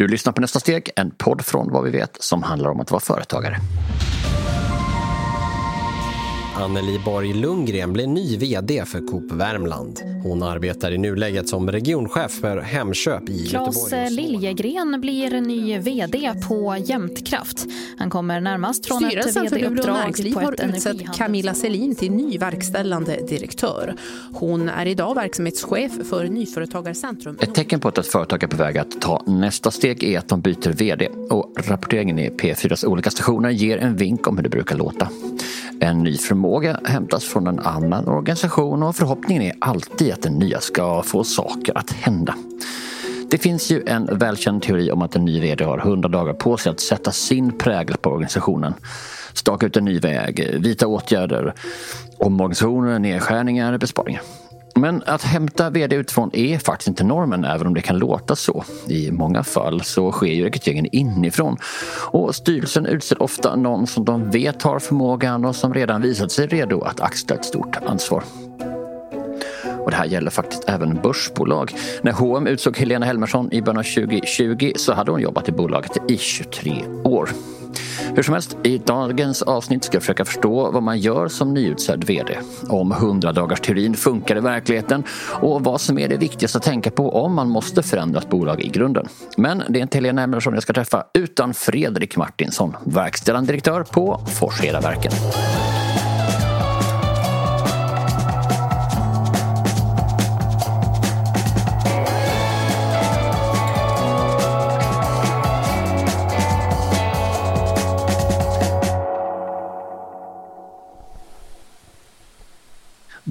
Du lyssnar på Nästa steg, en podd från vad vi vet som handlar om att vara företagare. Anneli Borg Lundgren blir ny VD för Coop Värmland. Hon arbetar i nuläget som regionchef för Hemköp i Claes Göteborg. Liljegren blir ny VD på Jämtkraft. Han kommer närmast från Styrelsen ett VD-uppdrag på ett har utsett Camilla Selin till ny verkställande direktör. Hon är idag verksamhetschef för Nyföretagarcentrum. Ett tecken på att ett företag är på väg att ta nästa steg är att de byter VD och rapporteringen i P4s olika stationer ger en vink om hur det brukar låta. En ny förmåga hämtas från en annan organisation och förhoppningen är alltid att den nya ska få saker att hända. Det finns ju en välkänd teori om att en ny VD har 100 dagar på sig att sätta sin prägel på organisationen. Staka ut en ny väg, vidta åtgärder, omorganisationer, nedskärningar, besparingar. Men att hämta VD utifrån är faktiskt inte normen även om det kan låta så. I många fall så sker ju rekryteringen inifrån och styrelsen utser ofta någon som de vet har förmågan och som redan visat sig redo att axla ett stort ansvar. Och det här gäller faktiskt även börsbolag. När H&M utsåg Helena Helmersson i början av 2020 så hade hon jobbat i bolaget i 23 år. Hur som helst, i dagens avsnitt ska jag försöka förstå vad man gör som nyutsedd VD. Om 100-dagarsteorin funkar i verkligheten och vad som är det viktigaste att tänka på om man måste förändra ett bolag i grunden. Men det är inte Helena Helmersson jag ska träffa utan Fredrik Martinsson, verkställande direktör på Forshedaverken.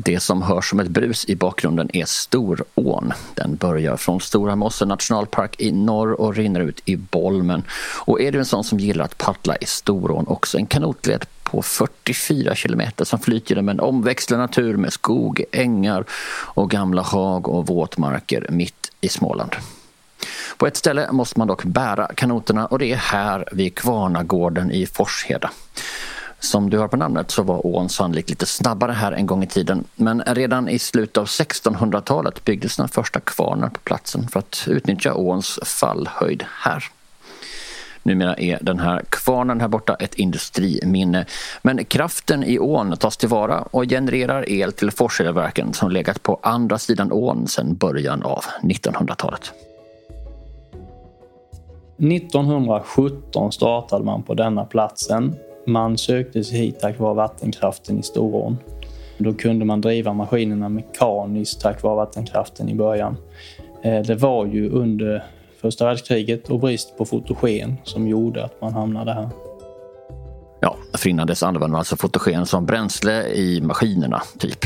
Det som hörs som ett brus i bakgrunden är Storån. Den börjar från Stora Mosse nationalpark i norr och rinner ut i Bolmen. Och är du en sån som gillar att paddla i Storån också en kanotled på 44 kilometer som flyter genom en omväxlande natur med skog, ängar och gamla hag och våtmarker mitt i Småland. På ett ställe måste man dock bära kanoterna och det är här vid Kvarnagården i Forsheda. Som du hör på namnet så var ån sannolikt lite snabbare här en gång i tiden. Men redan i slutet av 1600-talet byggdes den första kvarnar på platsen för att utnyttja åns fallhöjd här. Numera är den här kvarnen här borta ett industriminne. Men kraften i ån tas tillvara och genererar el till Forshedaverken som legat på andra sidan ån sedan början av 1900-talet. 1917 startade man på denna platsen. Man sökte sig hit tack vare vattenkraften i Storån. Då kunde man driva maskinerna mekaniskt tack vare vattenkraften i början. Eh, det var ju under första världskriget och brist på fotogen som gjorde att man hamnade här. Ja, för innan dess använde man alltså fotogen som bränsle i maskinerna, typ.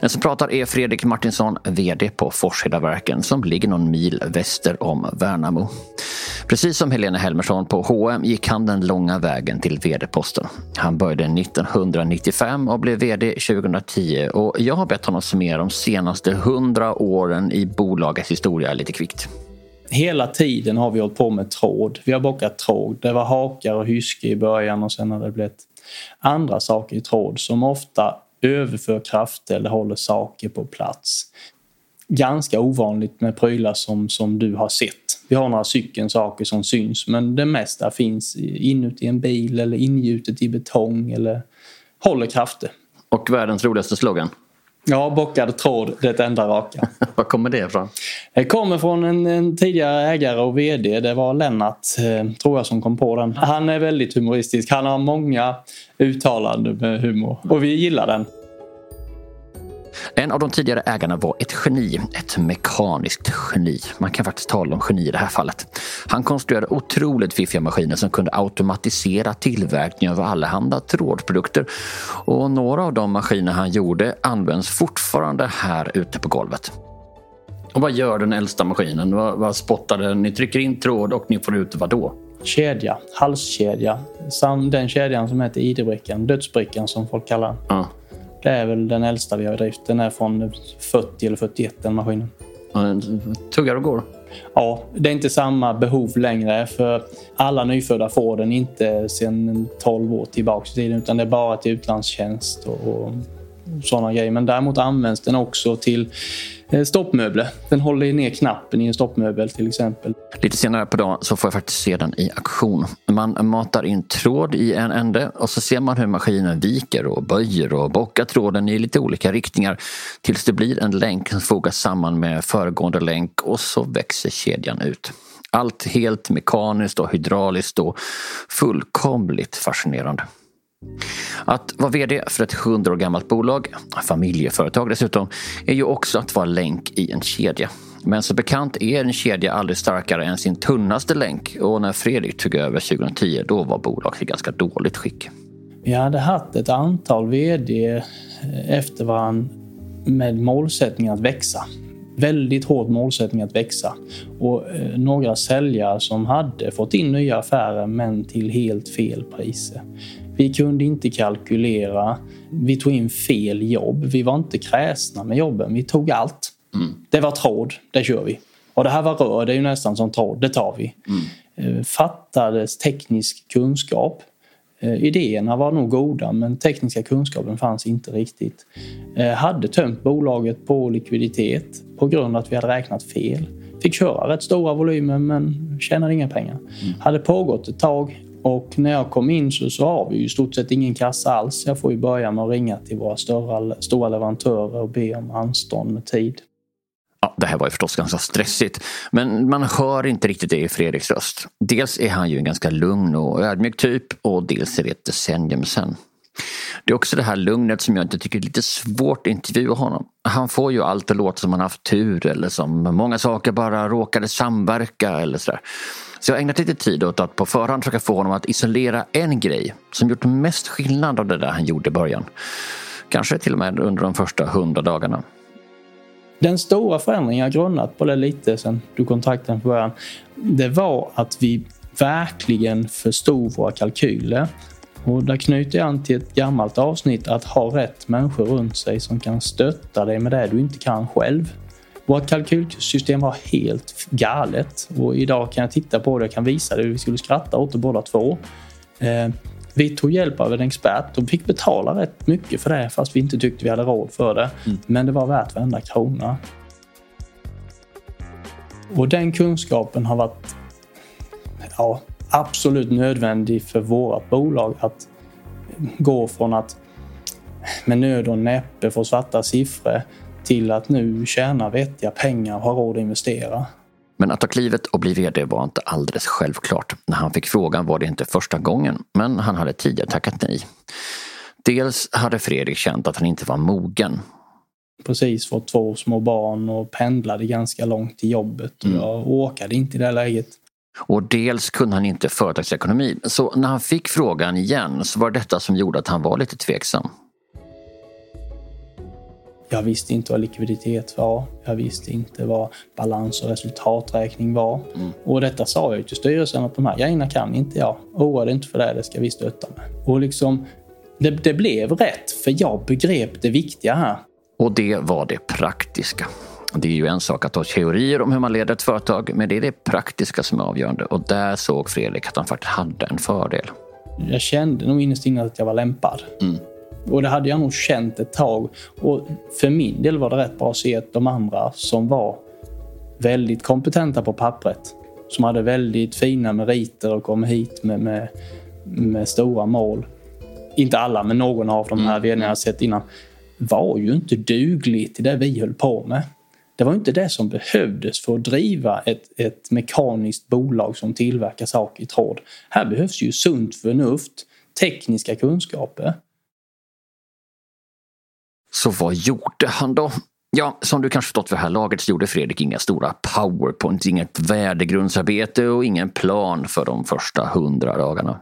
Den som pratar är Fredrik Martinsson, VD på Forshedaverken som ligger någon mil väster om Värnamo. Precis som Helena Helmersson på H&M gick han den långa vägen till VD-posten. Han började 1995 och blev VD 2010 och jag har bett honom summera de senaste 100 åren i bolagets historia lite kvickt. Hela tiden har vi hållit på med tråd. Vi har bockat tråd. Det var hakar och hyske i början och sen har det blivit andra saker i tråd som ofta överför krafter eller håller saker på plats. Ganska ovanligt med prylar som, som du har sett. Vi har några stycken saker som syns men det mesta finns inuti en bil eller ingjutet i betong eller håller krafter. Och världens roligaste slogan. Ja, bockad tråd, det enda raka. Var kommer det ifrån? Det kommer från en, en tidigare ägare och VD. Det var Lennart, eh, tror jag, som kom på den. Han är väldigt humoristisk. Han har många uttalanden med humor och vi gillar den. En av de tidigare ägarna var ett geni, ett mekaniskt geni. Man kan faktiskt tala om geni i det här fallet. Han konstruerade otroligt fiffiga maskiner som kunde automatisera tillverkning av allehanda trådprodukter. Och några av de maskiner han gjorde används fortfarande här ute på golvet. Och vad gör den äldsta maskinen? Vad, vad spottar den? Ni trycker in tråd och ni får ut vad då? Kedja, halskedja. Sam- Den kedjan som heter ID-brickan, dödsbrickan som folk kallar den. Ja. Det är väl den äldsta vi har i drift. Den är från 40 eller 41 den maskinen. Tuggar och går. Ja, det är inte samma behov längre för alla nyfödda får den inte sedan 12 år tillbaka i tiden utan det är bara till utlandstjänst och, och sådana grejer. Men däremot används den också till Eh, stoppmöbler. Den håller ner knappen i en stoppmöbel till exempel. Lite senare på dagen så får jag faktiskt se den i aktion. Man matar in tråd i en ände och så ser man hur maskinen viker och böjer och bockar tråden i lite olika riktningar tills det blir en länk som fogas samman med föregående länk och så växer kedjan ut. Allt helt mekaniskt och hydrauliskt och fullkomligt fascinerande. Att vara VD för ett 100 år gammalt bolag, familjeföretag dessutom, är ju också att vara länk i en kedja. Men som bekant är en kedja aldrig starkare än sin tunnaste länk och när Fredrik tog över 2010 då var bolaget i ganska dåligt skick. Vi hade haft ett antal VD efter varandra med målsättning att växa. Väldigt hård målsättning att växa. Och eh, några säljare som hade fått in nya affärer men till helt fel priser. Vi kunde inte kalkylera. Vi tog in fel jobb. Vi var inte kräsna med jobben. Vi tog allt. Mm. Det var tråd, det kör vi. Och det här var rör, det är ju nästan som tråd, det tar vi. Mm. Eh, fattades teknisk kunskap. Eh, idéerna var nog goda men tekniska kunskapen fanns inte riktigt. Eh, hade tömt bolaget på likviditet på grund av att vi hade räknat fel. Fick köra rätt stora volymer men tjänade inga pengar. Mm. Hade pågått ett tag, och när jag kom in så, så har vi ju i stort sett ingen kassa alls. Jag får ju börja med att ringa till våra stora, stora leverantörer och be om anstånd med tid. Ja, det här var ju förstås ganska stressigt, men man hör inte riktigt det i Fredriks röst. Dels är han ju en ganska lugn och ödmjuk typ och dels är det ett decennium sen. Det är också det här lugnet som jag inte tycker är lite svårt att intervjua honom. Han får ju allt att låta som han haft tur eller som många saker bara råkade samverka eller sådär. Så jag har ägnat lite tid åt att på förhand försöka få honom att isolera en grej som gjort mest skillnad av det där han gjorde i början. Kanske till och med under de första hundra dagarna. Den stora förändringen, jag grunnat på det lite sen du kontaktade mig på början, det var att vi verkligen förstod våra kalkyler. Och där knyter jag an till ett gammalt avsnitt att ha rätt människor runt sig som kan stötta dig med det du inte kan själv. Vårt kalkylsystem var helt galet och idag kan jag titta på det och kan visa det. Vi skulle skratta åt det båda två. Eh, vi tog hjälp av en expert och fick betala rätt mycket för det fast vi inte tyckte vi hade råd för det. Mm. Men det var värt varenda krona. Och den kunskapen har varit ja, absolut nödvändig för vårt bolag att gå från att med nöd och näppe få svarta siffror till att nu tjäna vettiga pengar och ha råd att investera. Men att ta klivet och bli VD var inte alldeles självklart. När han fick frågan var det inte första gången, men han hade tidigare tackat nej. Dels hade Fredrik känt att han inte var mogen. Precis fått två små barn och pendlade ganska långt till jobbet mm. jag åkade inte i det läget. Och dels kunde han inte företagsekonomi, så när han fick frågan igen så var det detta som gjorde att han var lite tveksam. Jag visste inte vad likviditet var. Jag visste inte vad balans och resultaträkning var. Mm. Och detta sa jag till styrelsen att de här grejerna kan inte jag. Oroa dig inte för det, det ska vi stötta med. Och liksom, det, det blev rätt, för jag begrep det viktiga här. Och det var det praktiska. Det är ju en sak att ha teorier om hur man leder ett företag, men det är det praktiska som är avgörande. Och där såg Fredrik att han faktiskt hade en fördel. Jag kände nog innerst inne att jag var lämpad. Mm. Och det hade jag nog känt ett tag. Och för min del var det rätt bra att se att de andra som var väldigt kompetenta på pappret, som hade väldigt fina meriter och kom hit med, med, med stora mål. Inte alla, men någon av de här mm. vdarna jag sett innan var ju inte duglig till det vi höll på med. Det var inte det som behövdes för att driva ett, ett mekaniskt bolag som tillverkar saker i tråd. Här behövs ju sunt förnuft, tekniska kunskaper. Så vad gjorde han då? Ja, som du kanske förstått för här laget så gjorde Fredrik inga stora powerpoints, inget värdegrundsarbete och ingen plan för de första hundra dagarna.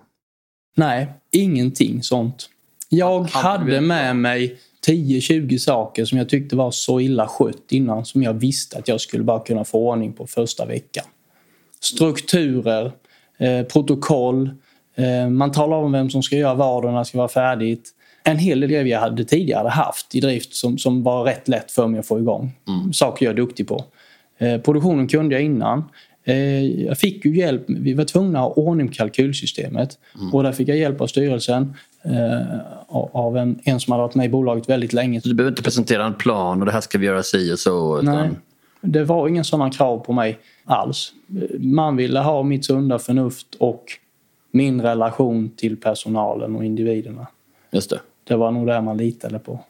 Nej, ingenting sånt. Jag hade med mig 10-20 saker som jag tyckte var så illa skött innan som jag visste att jag skulle bara kunna få ordning på första veckan. Strukturer, eh, protokoll, eh, man talar om vem som ska göra vad och när det ska vara färdigt en hel del grejer jag hade tidigare haft i drift som, som var rätt lätt för mig att få igång. Mm. Saker jag är duktig på. Eh, produktionen kunde jag innan. Eh, jag fick ju hjälp, vi var tvungna att ha ordning på kalkylsystemet mm. och där fick jag hjälp av styrelsen eh, av en, en som hade varit med i bolaget väldigt länge. Så du behöver inte presentera en plan och det här ska vi göra si och så? Utan... Nej, det var inga sådana krav på mig alls. Man ville ha mitt sunda förnuft och min relation till personalen och individerna. Just det. Det var nog det man litade på.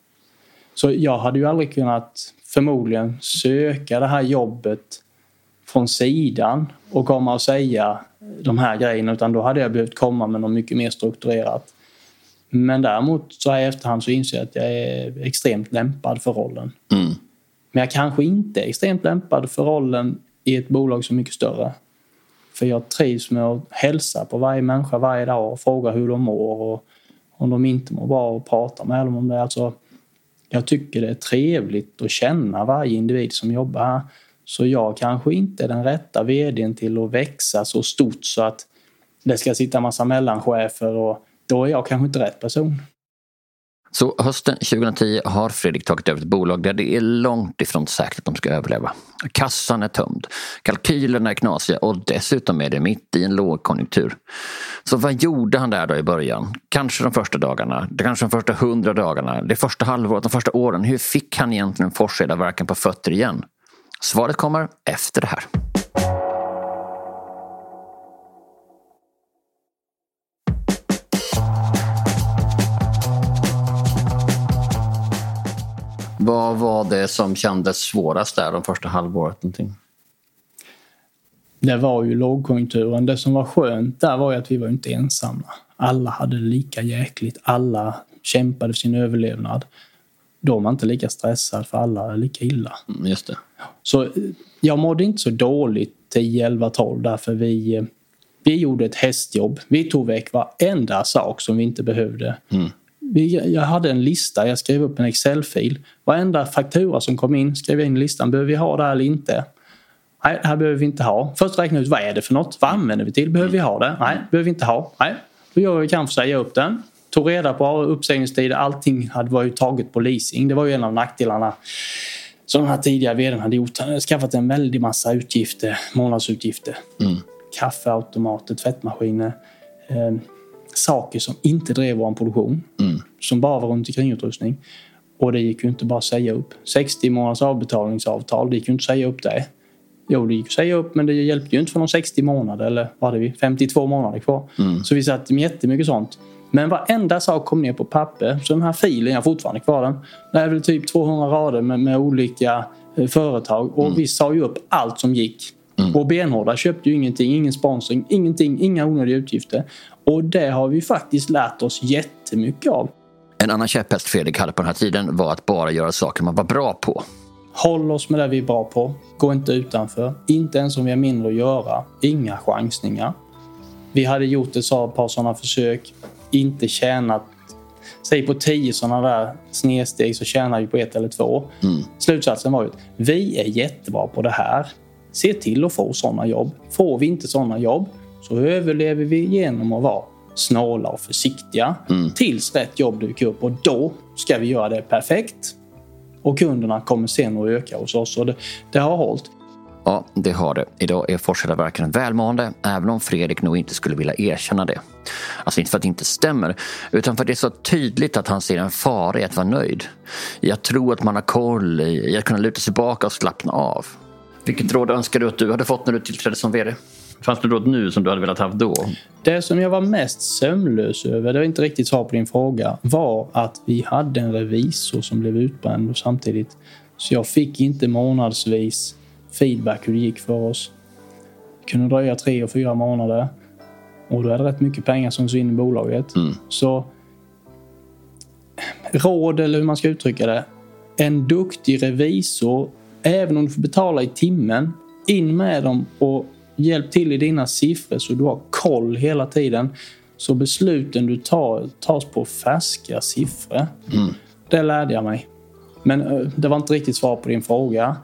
Så jag hade ju aldrig kunnat förmodligen söka det här jobbet från sidan och komma och säga de här grejerna utan då hade jag behövt komma med något mycket mer strukturerat. Men däremot så här i efterhand så inser jag att jag är extremt lämpad för rollen. Mm. Men jag kanske inte är extremt lämpad för rollen i ett bolag som är mycket större. För jag trivs med att hälsa på varje människa varje dag och fråga hur de mår och om de inte mår bra och prata med dem om det. Alltså, jag tycker det är trevligt att känna varje individ som jobbar här. Så jag kanske inte är den rätta vdn till att växa så stort så att det ska sitta en massa mellanchefer och då är jag kanske inte rätt person. Så hösten 2010 har Fredrik tagit över ett bolag där det är långt ifrån säkert att de ska överleva. Kassan är tömd, kalkylerna är knasiga och dessutom är det mitt i en lågkonjunktur. Så vad gjorde han där då i början? Kanske de första dagarna, kanske de första hundra dagarna, det första halvåret, de första åren. Hur fick han egentligen Forsvedaverken på fötter igen? Svaret kommer efter det här. Vad var det som kändes svårast där de första halvåret? Någonting? Det var ju lågkonjunkturen. Det som var skönt där var ju att vi var inte ensamma. Alla hade det lika jäkligt. Alla kämpade för sin överlevnad. Då var man inte lika stressad för alla är lika illa. Mm, just det. Så jag mådde inte så dåligt 10, 11, 12 därför vi, vi gjorde ett hästjobb. Vi tog väck varenda sak som vi inte behövde. Mm. Jag hade en lista, jag skrev upp en Excel-fil. Varenda faktura som kom in skrev jag in i listan. Behöver vi ha det här eller inte? Nej, det här behöver vi inte ha. Först räkna ut vad är det för något? Vad använder vi till? Behöver vi ha det? Nej, behöver vi inte ha. Nej, då gör vi kan för att säga upp den. Tog reda på uppsägningstider. Allting hade varit taget på leasing. Det var ju en av nackdelarna som den här tidigare vdn hade gjort. Han hade skaffat en väldig massa utgifter, månadsutgifter. Mm. Kaffeautomater, tvättmaskiner. Eh, saker som inte drev vår produktion. Mm. Som bara var runt omkring utrustning. Och det gick ju inte bara att säga upp. 60 månaders avbetalningsavtal, det gick ju inte att säga upp det. Jo, det gick att säga upp men det hjälpte ju inte för de 60 månader eller vad hade vi? 52 månader kvar. Mm. Så vi satt med jättemycket sånt. Men varenda sak kom ner på papper. Så den här filen, jag har fortfarande kvar den. Det är väl typ 200 rader med, med olika eh, företag och mm. vi sa ju upp allt som gick. Mm. Och benhårda köpte ju ingenting, ingen sponsring, ingenting, inga onödiga utgifter. Och det har vi faktiskt lärt oss jättemycket av. En annan käpphäst Fredrik hade på den här tiden var att bara göra saker man var bra på. Håll oss med det vi är bra på. Gå inte utanför. Inte ens om vi har mindre att göra. Inga chansningar. Vi hade gjort ett par sådana försök. Inte tjänat Säg på tio sådana där snedsteg så tjänar vi på ett eller två. Mm. Slutsatsen var ju att vi är jättebra på det här. Se till att få sådana jobb. Får vi inte sådana jobb så överlever vi genom att vara snåla och försiktiga mm. tills rätt jobb dyker upp och då ska vi göra det perfekt. Och kunderna kommer sen att öka hos oss och det, det har hållit. Ja, det har det. Idag är Forshedaverken välmående, även om Fredrik nog inte skulle vilja erkänna det. Alltså inte för att det inte stämmer, utan för att det är så tydligt att han ser en fara i att vara nöjd. I att tro att man har koll, i att kunna luta sig tillbaka och slappna av. Vilket råd önskar du att du hade fått när du tillträdde som VD? Fanns det råd nu som du hade velat ha då? Det som jag var mest sömnlös över, det var inte riktigt svar på din fråga, var att vi hade en revisor som blev utbränd samtidigt. Så jag fick inte månadsvis feedback hur det gick för oss. Det kunde dröja tre och fyra månader. Och då är det rätt mycket pengar som försvinner i bolaget. Mm. Så råd, eller hur man ska uttrycka det. En duktig revisor, även om du får betala i timmen, in med dem och hjälp till i dina siffror så du har koll hela tiden. Så besluten du tar tas på färska siffror. Mm. Det lärde jag mig. Men eh, det var inte riktigt svar på din fråga.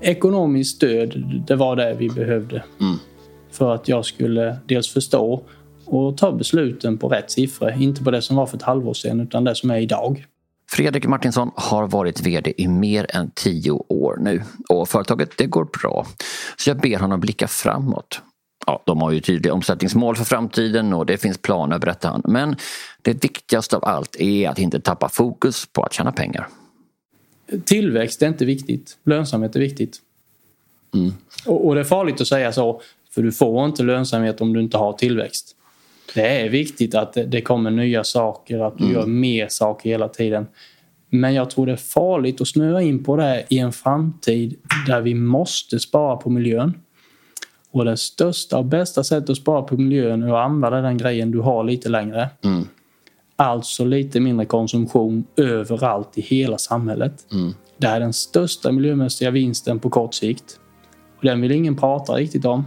Ekonomiskt stöd, det var det vi behövde. Mm. För att jag skulle dels förstå och ta besluten på rätt siffror. Inte på det som var för ett halvår sedan utan det som är idag. Fredrik Martinsson har varit VD i mer än tio år nu och företaget det går bra. Så jag ber honom blicka framåt. Ja, de har ju tydliga omsättningsmål för framtiden och det finns planer berättar han. Men det viktigaste av allt är att inte tappa fokus på att tjäna pengar. Tillväxt är inte viktigt. Lönsamhet är viktigt. Mm. Och, och det är farligt att säga så för du får inte lönsamhet om du inte har tillväxt. Det är viktigt att det kommer nya saker, att du mm. gör mer saker hela tiden. Men jag tror det är farligt att snöa in på det i en framtid där vi måste spara på miljön. Och det största och bästa sättet att spara på miljön är att använda den grejen du har lite längre. Mm. Alltså lite mindre konsumtion överallt i hela samhället. Mm. Det är den största miljömässiga vinsten på kort sikt. Och den vill ingen prata riktigt om.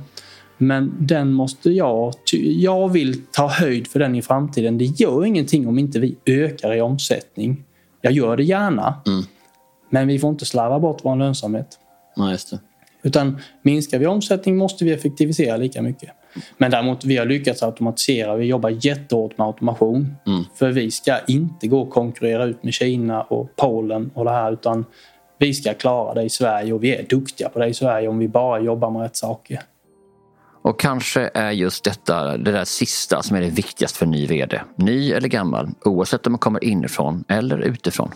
Men den måste jag... Jag vill ta höjd för den i framtiden. Det gör ingenting om inte vi ökar i omsättning. Jag gör det gärna. Mm. Men vi får inte slarva bort vår lönsamhet. Nej, just det. Utan minskar vi omsättning måste vi effektivisera lika mycket. Men däremot vi har lyckats automatisera. Vi jobbar jättehårt med automation. Mm. För vi ska inte gå och konkurrera ut med Kina och Polen och det här utan vi ska klara det i Sverige och vi är duktiga på det i Sverige om vi bara jobbar med rätt saker. Och kanske är just detta det där sista som är det viktigaste för en ny VD. Ny eller gammal, oavsett om man kommer inifrån eller utifrån.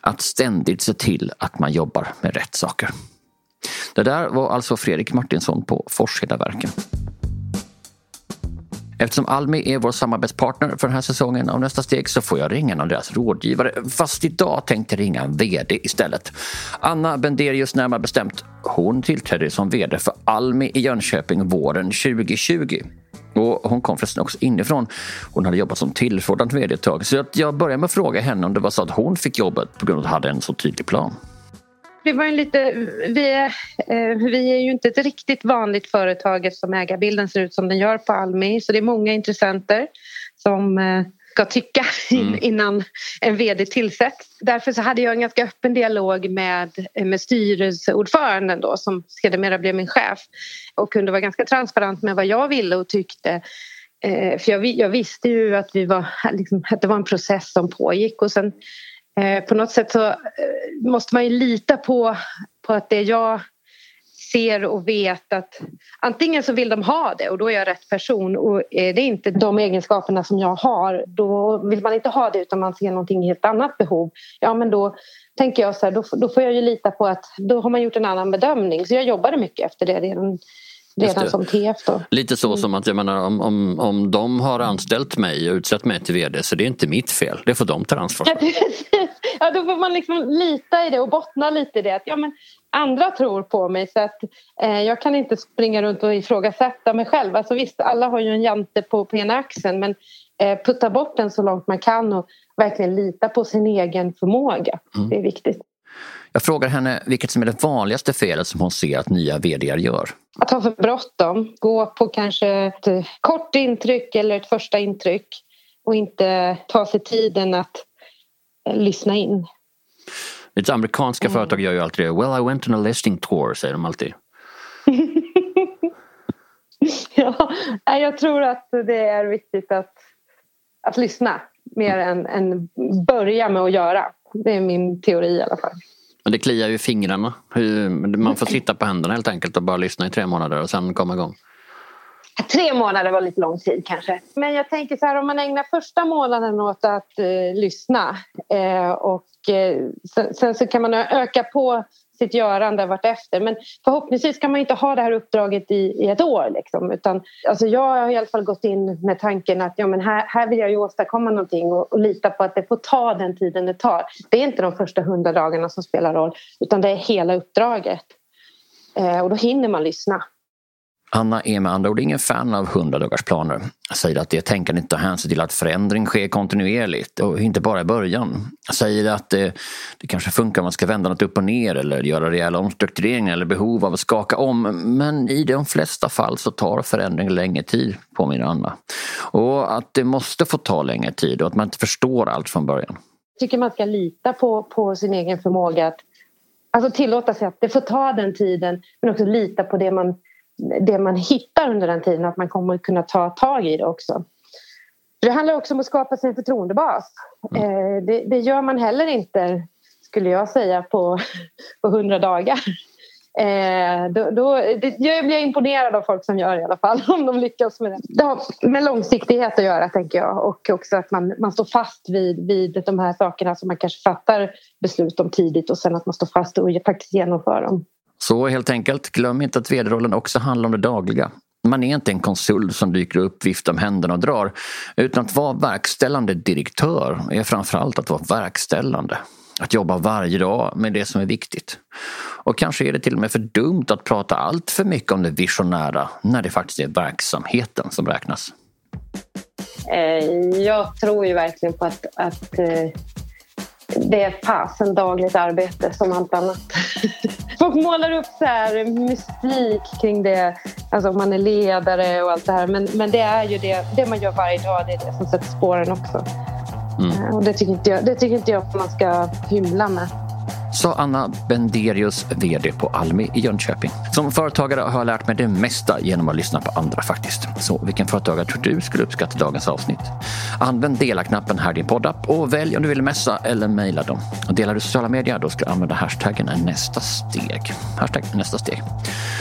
Att ständigt se till att man jobbar med rätt saker. Det där var alltså Fredrik Martinsson på Forshedaverken. Eftersom Almi är vår samarbetspartner för den här säsongen av Nästa steg så får jag ringa en av deras rådgivare. Fast idag tänkte jag ringa en VD istället. Anna Benderius närmare bestämt. Hon tillträdde som VD för Almi i Jönköping våren 2020. Och hon kom förresten också inifrån. Hon hade jobbat som tillförordnad VD ett tag. Så jag började med att fråga henne om det var så att hon fick jobbet på grund av att hon hade en så tydlig plan. Det var en lite, vi, är, eh, vi är ju inte ett riktigt vanligt företag som ägarbilden ser ut som den gör på Almi. Så det är många intressenter som eh, ska tycka mm. innan en vd tillsätts. Därför så hade jag en ganska öppen dialog med, med styrelseordföranden då, som sedermera blev min chef och kunde vara ganska transparent med vad jag ville och tyckte. Eh, för jag, jag, visste ju att, vi var, liksom, att det var en process som pågick och sen Eh, på något sätt så eh, måste man ju lita på, på att det jag ser och vet att antingen så vill de ha det och då är jag rätt person och eh, är det inte de egenskaperna som jag har då vill man inte ha det utan man ser någonting helt annat behov. Ja men då tänker jag så här, då, då får jag ju lita på att då har man gjort en annan bedömning så jag jobbade mycket efter det redan redan som TF då. Lite så mm. som att jag menar om, om, om de har anställt mig och utsett mig till VD så det är inte mitt fel. Det får de ta ansvar för. ja, då får man liksom lita i det och bottna lite i det. Att, ja, men andra tror på mig så att eh, jag kan inte springa runt och ifrågasätta mig själv. Alltså, visst, alla har ju en jante på, på ena axeln men eh, putta bort den så långt man kan och verkligen lita på sin egen förmåga. Mm. Det är viktigt. Jag frågar henne vilket som är det vanligaste felet som hon ser att nya vd gör. Att ha för bråttom, gå på kanske ett kort intryck eller ett första intryck och inte ta sig tiden att eh, lyssna in. Lite amerikanska mm. företag gör ju alltid det. Well, I went on a listing tour, säger de alltid. ja, jag tror att det är viktigt att, att lyssna mer än, än börja med att göra. Det är min teori i alla fall. Men det kliar ju i fingrarna. Man får sitta på händerna helt enkelt och bara lyssna i tre månader och sen komma igång. Tre månader var lite lång tid kanske. Men jag tänker så här om man ägnar första månaden åt att eh, lyssna eh, och eh, sen, sen, så kan man öka på sitt görande vartefter. Men förhoppningsvis kan man inte ha det här uppdraget i, i ett år. Liksom, utan, alltså jag har i alla fall gått in med tanken att ja, men här, här vill jag ju åstadkomma någonting och, och lita på att det får ta den tiden det tar. Det är inte de första hundra dagarna som spelar roll utan det är hela uppdraget. Eh, och då hinner man lyssna. Anna är med andra ord ingen fan av 100-dagarsplaner. Säger att det tänkandet tar hänsyn till att förändring sker kontinuerligt och inte bara i början. Säger att det, det kanske funkar om man ska vända något upp och ner eller göra rejäla omstruktureringar eller behov av att skaka om. Men i de flesta fall så tar förändring längre tid, påminner Anna. Och att det måste få ta längre tid och att man inte förstår allt från början. Jag tycker man ska lita på, på sin egen förmåga att alltså tillåta sig att det får ta den tiden men också lita på det man det man hittar under den tiden att man kommer kunna ta tag i det också. Det handlar också om att skapa sin förtroendebas. Mm. Det, det, gör man heller inte, skulle jag säga, på, på 100 dagar. Eh, då, då, det, jag blir imponerad av folk som gör det i alla fall, om de lyckas med det. Det har med långsiktighet att göra, tänker jag. Och också att man, man står fast vid, vid de här sakerna som man kanske fattar beslut om tidigt och sen att man står fast och faktiskt genomför dem. Så helt enkelt, glöm inte att vd-rollen också handlar om det dagliga. Man är inte en konsult som dyker upp, viftar med händerna och drar. Utan att vara verkställande direktör är framförallt att vara verkställande. Att jobba varje dag med det som är viktigt. Och kanske är det till och med för dumt att prata allt för mycket om det visionära när det faktiskt är verksamheten som räknas. Eh, jag tror ju verkligen på att, att eh, det är fasen dagligt arbete som allt annat. Folk målar upp så här mystik kring det, alltså om man är ledare och allt det här. Men, men det är ju det, det man gör varje dag, det är det som sätter spåren också. Mm. Och det tycker, inte jag, det tycker inte jag att man ska hymla med sa Anna Benderius, VD på Almi i Jönköping. Som företagare har jag lärt mig det mesta genom att lyssna på andra faktiskt. Så vilken företagare tror du skulle uppskatta dagens avsnitt? Använd dela-knappen här i din poddapp och välj om du vill messa eller mejla dem. Och delar du sociala medier då ska du använda hashtaggen nästa steg. Hashtag nästa steg.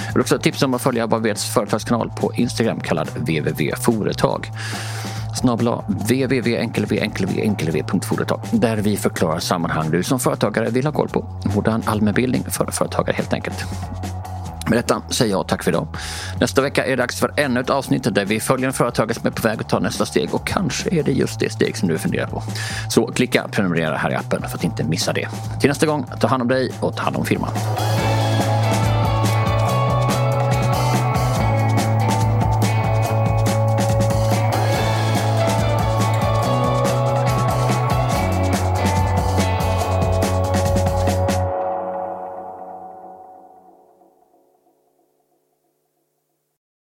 Jag vill också tipsa om att följa Vaveds företagskanal på Instagram kallad www.foretag snabla www.enkelv.enkelv.företag där vi förklarar sammanhang du som företagare vill ha koll på. Modern allmänbildning för företagare helt enkelt. Med detta säger jag tack för idag. Nästa vecka är det dags för ännu ett avsnitt där vi följer en företagare som är på väg att ta nästa steg och kanske är det just det steg som du funderar på. Så klicka prenumerera här i appen för att inte missa det. Till nästa gång, ta hand om dig och ta hand om firman.